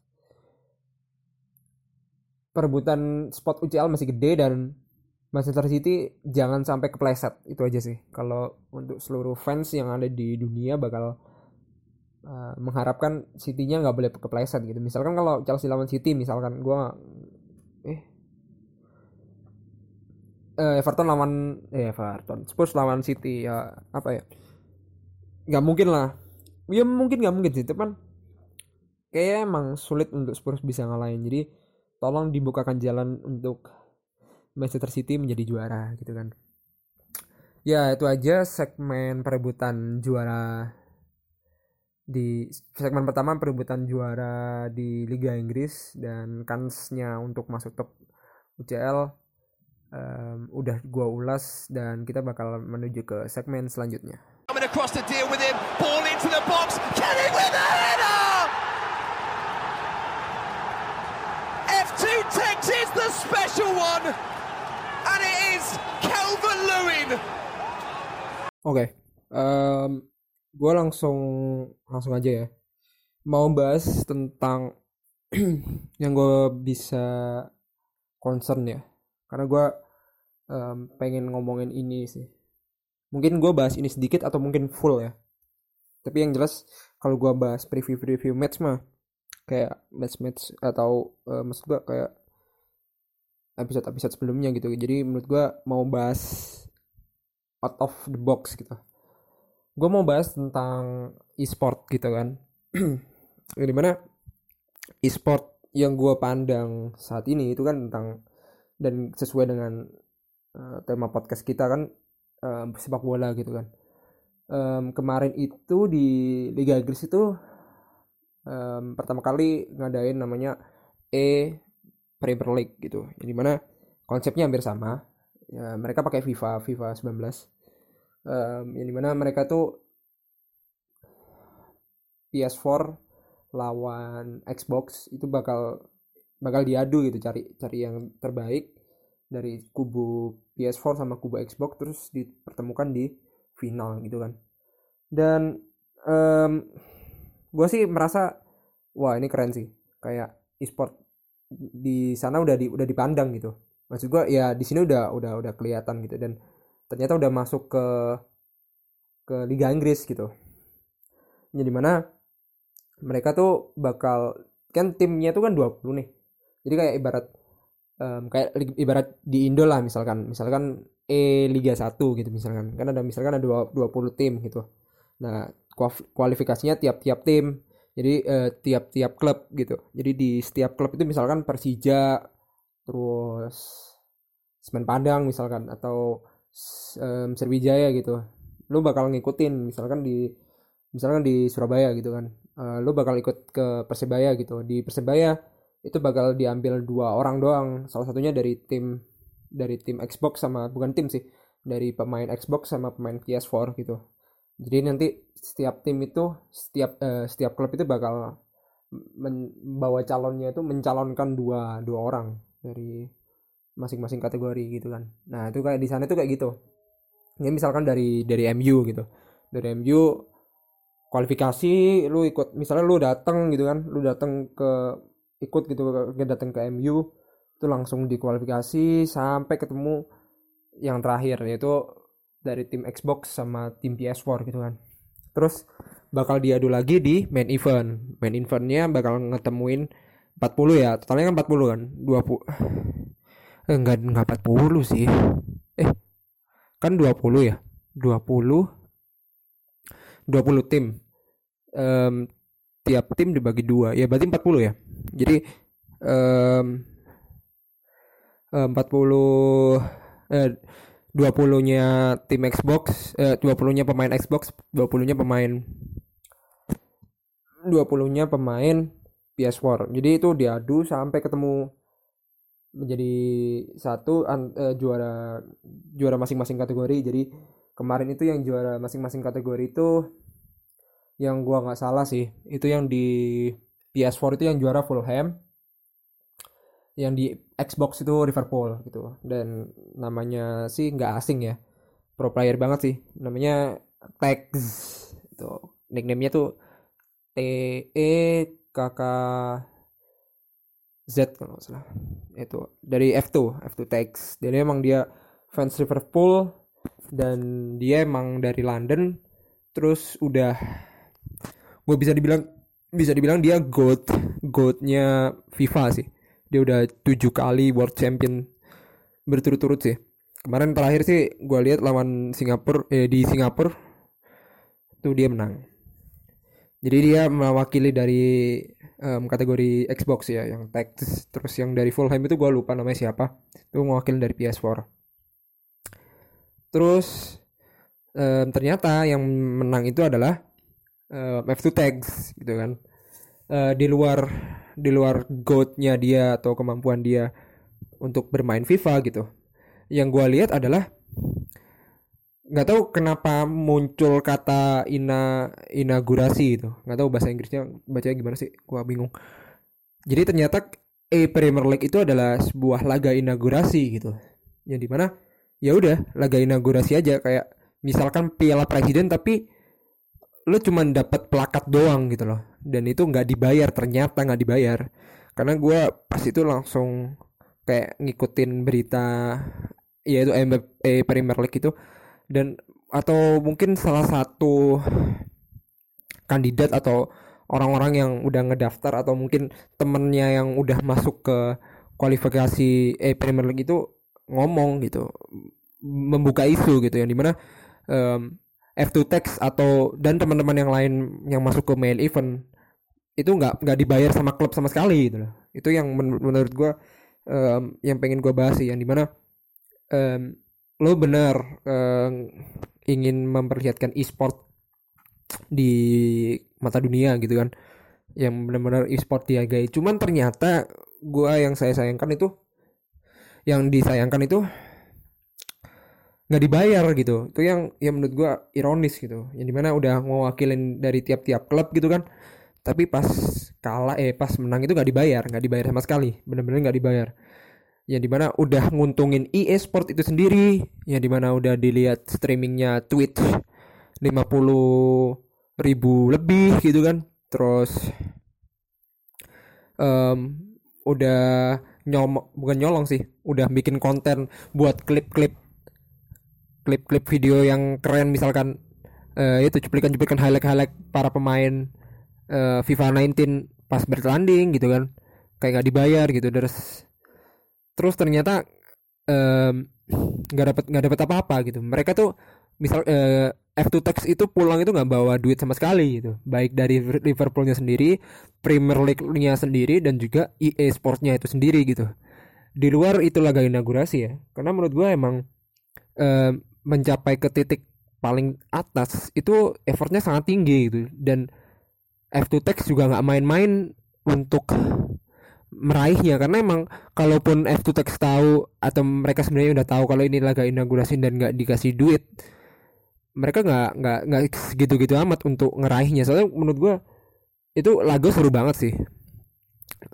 perebutan spot UCL masih gede dan Manchester City jangan sampai kepleset. Itu aja sih. Kalau untuk seluruh fans yang ada di dunia bakal uh, mengharapkan City-nya nggak boleh kepleset gitu. Misalkan kalau Chelsea lawan City misalkan gue eh. Uh, Everton lawan eh Everton. Spurs lawan City ya apa ya? Nggak mungkin lah. Ya mungkin nggak mungkin sih teman. Kayak emang sulit untuk Spurs bisa ngalahin. Jadi tolong dibukakan jalan untuk Manchester City menjadi juara gitu kan. Ya itu aja segmen perebutan juara di segmen pertama perebutan juara di Liga Inggris dan kansnya untuk masuk top UCL um, udah gua ulas dan kita bakal menuju ke segmen selanjutnya. F2 Texas the special one and it is Calvin Lewin. Oke, okay. um, gue langsung langsung aja ya. Mau bahas tentang yang gue bisa concern ya. Karena gue um, pengen ngomongin ini sih. Mungkin gue bahas ini sedikit atau mungkin full ya. Tapi yang jelas kalau gue bahas preview-preview match mah kayak match-match atau uh, maksud gue kayak episode-episode sebelumnya gitu. Jadi menurut gue mau bahas out of the box gitu gue mau bahas tentang e-sport gitu kan. Di mana e-sport yang gue pandang saat ini itu kan tentang dan sesuai dengan uh, tema podcast kita kan uh, sepak bola gitu kan. Um, kemarin itu di Liga Inggris itu um, pertama kali ngadain namanya E Premier League gitu. Yang di mana konsepnya hampir sama. Ya, mereka pakai FIFA FIFA 19 um, yang di mana mereka tuh PS4 lawan Xbox itu bakal bakal diadu gitu cari cari yang terbaik dari kubu PS4 sama kubu Xbox terus dipertemukan di final gitu kan. Dan um, gue sih merasa wah ini keren sih. Kayak e-sport di sana udah di udah dipandang gitu. Maksud gue ya di sini udah udah udah kelihatan gitu. Dan ternyata udah masuk ke ke Liga Inggris gitu. Jadi mana mereka tuh bakal kan timnya tuh kan 20 nih. Jadi kayak ibarat um, kayak ibarat di Indo lah misalkan. Misalkan E Liga 1 gitu misalkan. Kan ada misalkan ada 20 tim gitu. Nah kualifikasinya tiap-tiap tim. Jadi uh, tiap-tiap klub gitu. Jadi di setiap klub itu misalkan Persija terus Semen Padang misalkan. Atau um, Sriwijaya gitu. Lu bakal ngikutin misalkan di misalkan di Surabaya gitu kan. Uh, lu bakal ikut ke Persebaya gitu. Di Persebaya itu bakal diambil dua orang doang. Salah satunya dari tim dari tim Xbox sama bukan tim sih dari pemain Xbox sama pemain PS4 gitu. Jadi nanti setiap tim itu setiap uh, setiap klub itu bakal membawa calonnya itu mencalonkan dua dua orang dari masing-masing kategori gitu kan. Nah itu kayak di sana itu kayak gitu. Ya misalkan dari dari MU gitu. Dari MU kualifikasi lu ikut misalnya lu datang gitu kan lu datang ke ikut gitu ke datang ke MU itu langsung dikualifikasi sampai ketemu yang terakhir yaitu dari tim Xbox sama tim PS4 gitu kan. Terus bakal diadu lagi di main event. Main eventnya bakal ngetemuin 40 ya totalnya kan 40 kan? 20 eh, enggak enggak 40 sih. Eh kan 20 ya? 20 20 tim. Um, tiap tim dibagi dua. Ya berarti 40 ya? Jadi um, 40 eh 20 nya tim Xbox eh 20 nya pemain Xbox 20 nya pemain 20 nya pemain PS4 jadi itu diadu sampai ketemu menjadi satu uh, juara juara masing-masing kategori. Jadi kemarin itu yang juara masing-masing kategori itu yang gua nggak salah sih itu yang di PS4 itu yang juara Fulham yang di Xbox itu Liverpool gitu. Dan namanya sih nggak asing ya pro player banget sih. Namanya Tex itu nicknamenya tuh T E K K Z kalau nggak salah. Itu dari F2 F2 Tex jadi emang dia fans Liverpool dan dia emang dari London. Terus udah gue bisa dibilang bisa dibilang dia goat goatnya FIFA sih. Dia udah tujuh kali world champion berturut-turut sih. Kemarin terakhir sih gue lihat lawan Singapura eh, di Singapura tuh dia menang. Jadi dia mewakili dari um, kategori Xbox ya yang Tex terus yang dari Fulham itu gue lupa namanya siapa. Itu mewakili dari PS4 terus um, ternyata yang menang itu adalah um, F2 tags gitu kan. Uh, di luar di luar goatnya dia atau kemampuan dia untuk bermain FIFA gitu. Yang gue lihat adalah nggak tahu kenapa muncul kata ina inaugurasi itu nggak tahu bahasa Inggrisnya bacanya gimana sih? Gue bingung. Jadi ternyata E Premier League itu adalah sebuah laga inaugurasi gitu. Yang di mana ya udah laga inaugurasi aja. Kayak misalkan piala presiden tapi lu cuman dapat plakat doang gitu loh. Dan itu nggak dibayar ternyata nggak dibayar. Karena gue pas itu langsung kayak ngikutin berita ya itu MBA Premier League itu dan atau mungkin salah satu kandidat atau orang-orang yang udah ngedaftar atau mungkin temennya yang udah masuk ke kualifikasi eh Premier League itu ngomong gitu membuka isu gitu yang di mana um, F2 Text atau dan teman-teman yang lain yang masuk ke main event itu nggak nggak dibayar sama klub sama sekali gitu loh. Itu yang men menurut gue um, yang pengen gue bahas sih yang di mana um, lo benar um, ingin memperlihatkan e-sport di mata dunia gitu kan? Yang benar-benar e-sport dihargai. Cuman ternyata gue yang saya sayangkan itu yang disayangkan itu nggak dibayar gitu. Itu yang yang menurut gue ironis gitu. Yang di mana udah mewakilin dari tiap-tiap klub gitu kan. Tapi pas kalah eh pas menang itu nggak dibayar nggak dibayar sama sekali. Bener-bener nggak dibayar yang di mana udah nguntungin EA Sport itu sendiri. Yang di mana udah dilihat streamingnya Twitch 50 ribu lebih gitu kan. Terus um, udah nyom bukan nyolong sih udah bikin konten buat klip-klip klip-klip video yang keren misalkan uh, itu cuplikan-cuplikan highlight-highlight para pemain uh, FIFA 19 pas bertanding gitu kan. Kayak nggak dibayar gitu terus terus ternyata nggak um, dapat nggak dapat apa-apa gitu. Mereka tuh misal uh, F2 Tex itu pulang itu nggak bawa duit sama sekali gitu. Baik dari Liverpoolnya sendiri Premier League-nya sendiri dan juga EA Sportsnya itu sendiri gitu. Di luar itu laga inaugurasi ya. Karena menurut gue emang um, mencapai ke titik paling atas itu effortnya sangat tinggi gitu. Dan F2 Tex juga nggak main-main untuk meraihnya karena emang kalaupun F2 Tex tahu atau mereka sebenarnya udah tahu kalau ini laga inaugurasi dan nggak dikasih duit mereka nggak nggak nggak segitu-gitu amat untuk ngeraihnya. Soalnya menurut gua itu lagu seru banget sih.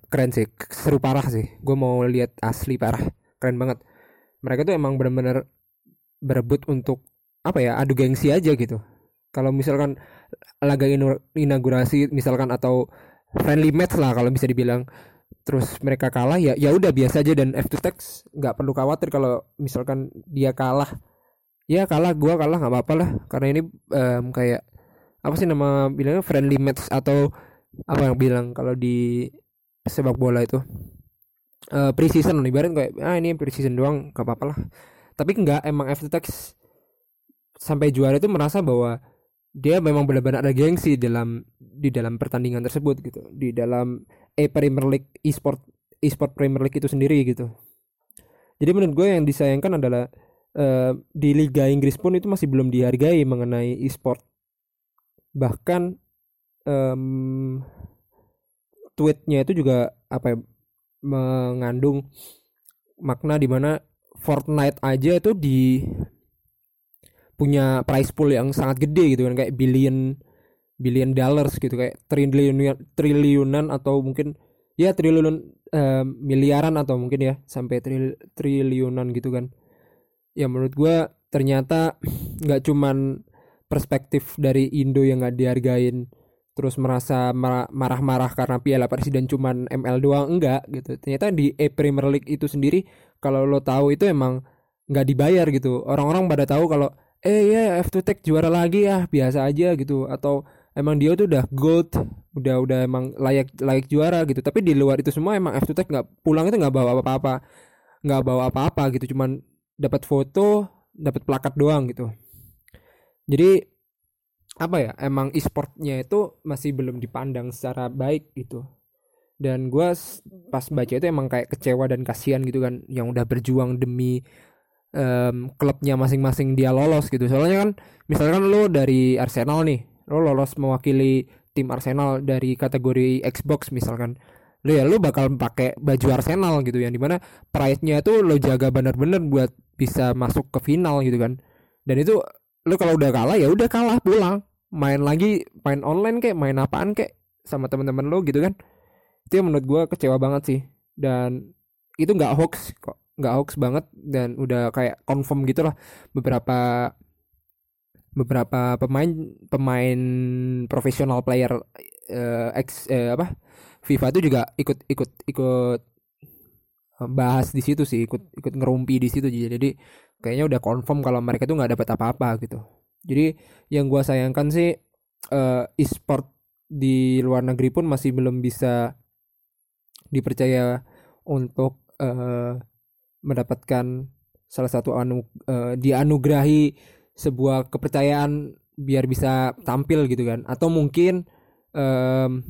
Keren sih seru parah sih. Gue mau lihat asli parah keren banget. Mereka tuh emang bener-bener berebut untuk apa ya adu gengsi aja gitu. Kalau misalkan laga inaugurasi misalkan atau friendly match lah kalau bisa dibilang terus mereka kalah ya ya udah biasa aja. Dan F2 Tex nggak perlu khawatir kalau misalkan dia kalah. Ya kalah gua kalah nggak apa-apa lah. Karena ini um, kayak apa sih nama bilangnya? Friendly match atau apa yang bilang kalau di sepak bola itu? Uh, pre-season ibarat kayak ah ini pre-season doang gak apa-apa lah. Tapi enggak emang FTX sampai juara itu merasa bahwa dia memang benar-benar ada gengsi dalam di dalam pertandingan tersebut gitu. Di dalam e Premier League e-sport e-sport Premier League itu sendiri gitu. Jadi menurut gue yang disayangkan adalah uh, di Liga Inggris pun itu masih belum dihargai mengenai e-sport. Bahkan um, tweetnya itu juga apa ya, mengandung makna di mana Fortnite aja itu di punya price pool yang sangat gede gitu kan kayak billion billion dollars gitu kayak triliunan triliunan atau mungkin ya triliun uh, miliaran atau mungkin ya sampai tril, triliunan gitu kan. Ya menurut gue ternyata nggak cuman perspektif dari Indo yang nggak dihargain terus merasa marah-marah karena piala presiden cuman ML doang enggak gitu. Ternyata di e Premier League itu sendiri kalau lo tahu itu emang nggak dibayar gitu. Orang-orang pada tahu kalau eh ya F2 Tech juara lagi ya biasa aja gitu. Atau emang dia tuh udah gold udah udah emang layak layak juara gitu. Tapi di luar itu semua emang F2 Tech nggak pulang itu nggak bawa apa-apa. Nggak bawa apa-apa gitu cuman dapat foto dapat plakat doang gitu. Jadi apa ya emang e-sportnya itu masih belum dipandang secara baik gitu. Dan gue pas baca itu emang kayak kecewa dan kasihan gitu kan yang udah berjuang demi um, klubnya masing-masing dia lolos gitu. Soalnya kan misalkan lo dari Arsenal nih lo lolos mewakili tim Arsenal dari kategori Xbox misalkan. Lo ya lo bakal pakai baju Arsenal gitu yang di mana price-nya itu lo jaga bener-bener buat bisa masuk ke final gitu kan. Dan itu lo kalau udah kalah ya udah kalah pulang. Main lagi main online kayak main apaan kayak sama teman-teman lo gitu kan. Itu yang menurut gue kecewa banget sih. Dan itu nggak hoax kok nggak hoax banget. Dan udah kayak confirm gitu lah beberapa beberapa pemain pemain profesional player uh, ex uh, apa FIFA itu juga ikut ikut ikut bahas di situ sih ikut ikut ngerumpi di situ jadi kayaknya udah confirm kalau mereka tuh nggak dapat apa-apa gitu. Jadi yang gua sayangkan sih uh, e-sport di luar negeri pun masih belum bisa dipercaya untuk uh, mendapatkan salah satu anu uh, dianugerahi sebuah kepercayaan biar bisa tampil gitu kan. Atau mungkin um,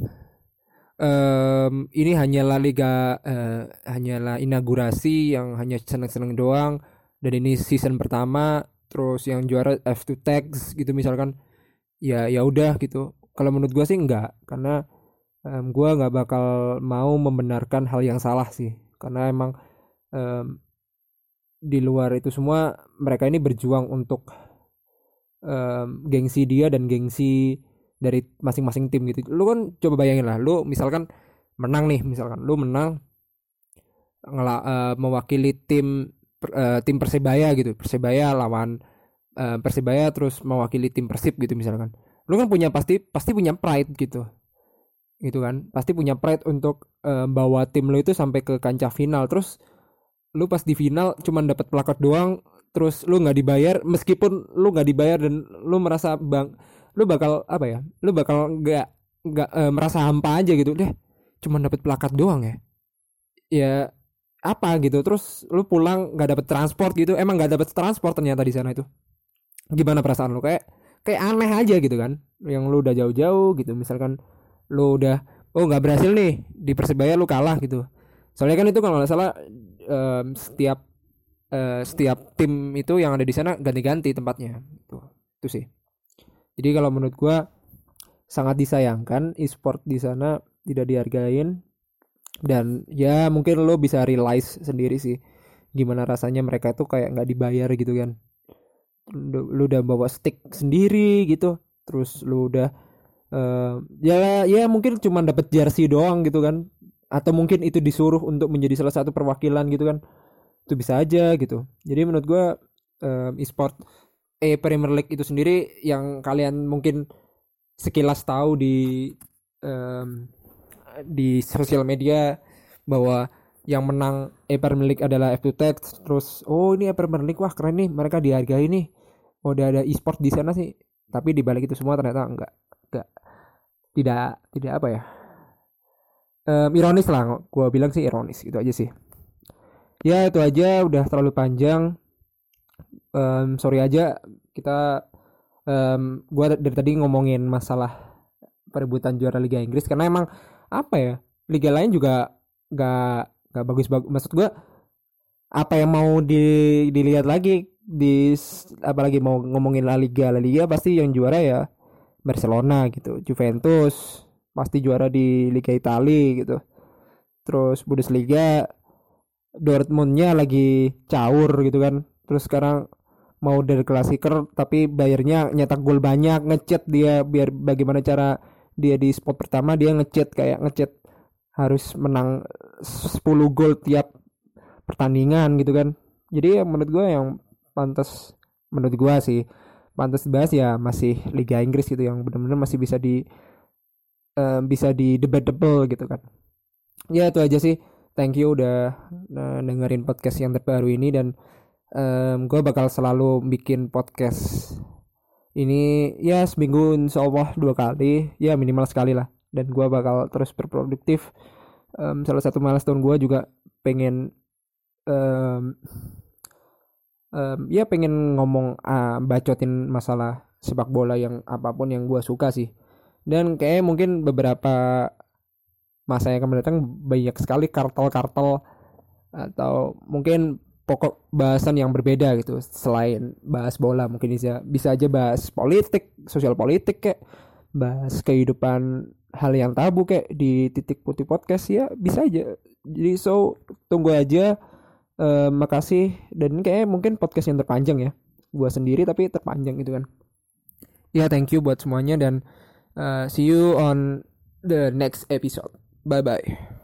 um, ini hanyalah liga uh, hanyalah inaugurasi yang hanya seneng-seneng doang. Dan ini season pertama terus yang juara F2 Tags gitu misalkan. Ya ya udah gitu. Kalau menurut gue sih enggak karena um, gue nggak bakal mau membenarkan hal yang salah sih. Karena emang um, di luar itu semua mereka ini berjuang untuk um, gengsi dia dan gengsi dari masing-masing tim gitu. Lu kan coba bayangin lah lu misalkan menang nih misalkan lu menang ngela uh, mewakili tim uh, tim persebaya gitu. Persebaya lawan uh, persebaya terus mewakili tim persib gitu misalkan. Lu kan punya pasti pasti punya pride gitu. Gitu kan? Pasti punya pride untuk uh, bawa tim lu itu sampai ke kancah final. Terus lu pas di final cuman dapat plakat doang terus lu nggak dibayar meskipun lu nggak dibayar dan lu merasa bang lu bakal apa ya lu bakal nggak nggak e, merasa hampa aja gitu. Deh cuman dapat plakat doang ya. Ya apa gitu. Terus lu pulang nggak dapet transport gitu. Emang nggak dapet transport ternyata di sana itu. Gimana perasaan lu? Kayak kayak aneh aja gitu kan. Yang lu udah jauh-jauh gitu. Misalkan lu udah oh nggak berhasil nih di persebaya lu kalah gitu. Soalnya kan itu kalau nggak salah um, setiap uh, setiap tim itu yang ada di sana ganti-ganti tempatnya. Itu itu sih. Jadi kalau menurut gue sangat disayangkan e-sport di sana tidak dihargain. Dan ya mungkin lo bisa realize sendiri sih gimana rasanya mereka tuh kayak nggak dibayar gitu kan. Lu udah bawa stick sendiri gitu terus lu udah uh, ya ya mungkin cuma dapat jersey doang gitu kan. Atau mungkin itu disuruh untuk menjadi salah satu perwakilan gitu kan itu bisa aja gitu. Jadi menurut gue uh, e-sport eh Premier League itu sendiri yang kalian mungkin sekilas tahu di um, di sosial media bahwa yang menang e Premier League adalah F2 Tech terus oh ini e Premier League wah keren nih mereka dihargai nih. Oh udah ada e-sport di sana sih. Tapi di balik itu semua ternyata enggak enggak tidak tidak apa ya um, ironis lah gue bilang sih ironis itu aja sih ya itu aja. Udah terlalu panjang. Um, sorry aja. Kita um, gue dari tadi ngomongin masalah perebutan juara Liga Inggris. Karena emang apa ya liga lain juga gak gak bagus bagus maksud gue apa yang mau di, dilihat lagi di apalagi mau ngomongin La Liga La Liga pasti yang juara ya Barcelona gitu Juventus pasti juara di Liga Italia gitu. Terus Bundesliga Dortmundnya lagi caur gitu kan. Terus sekarang mau dari klasiker tapi bayarnya nyetak gol banyak ngechat dia biar bagaimana cara dia di spot pertama dia ngechat kayak ngechat harus menang 10 gol tiap pertandingan gitu kan. Jadi yang menurut gue yang pantas menurut gue sih pantas dibahas ya masih Liga Inggris gitu yang benar-benar masih bisa di uh, bisa di debatable gitu kan. Ya itu aja sih thank you udah uh, dengerin podcast yang terbaru ini dan um, gue bakal selalu bikin podcast ini ya seminggu insya Allah dua kali ya minimal sekali lah. Dan gue bakal terus berproduktif. Um, salah satu milestone gue juga pengen um, um, ya pengen ngomong uh, bacotin masalah sepak bola yang apa pun yang gue suka sih. Dan kayak mungkin beberapa masa yang akan datang banyak sekali kartel-kartel atau mungkin pokok bahasan yang berbeda gitu selain bahas bola. Mungkin bisa bisa aja bahas politik sosial politik kayak bahas kehidupan hal yang tabu kayak di titik putih podcast. Ya bisa aja. Jadi so tunggu aja. Uh, makasih. Dan kayak mungkin podcast yang terpanjang ya. Gua sendiri tapi terpanjang gitu kan. Ya thank you buat semuanya dan uh, see you on the next episode bye bye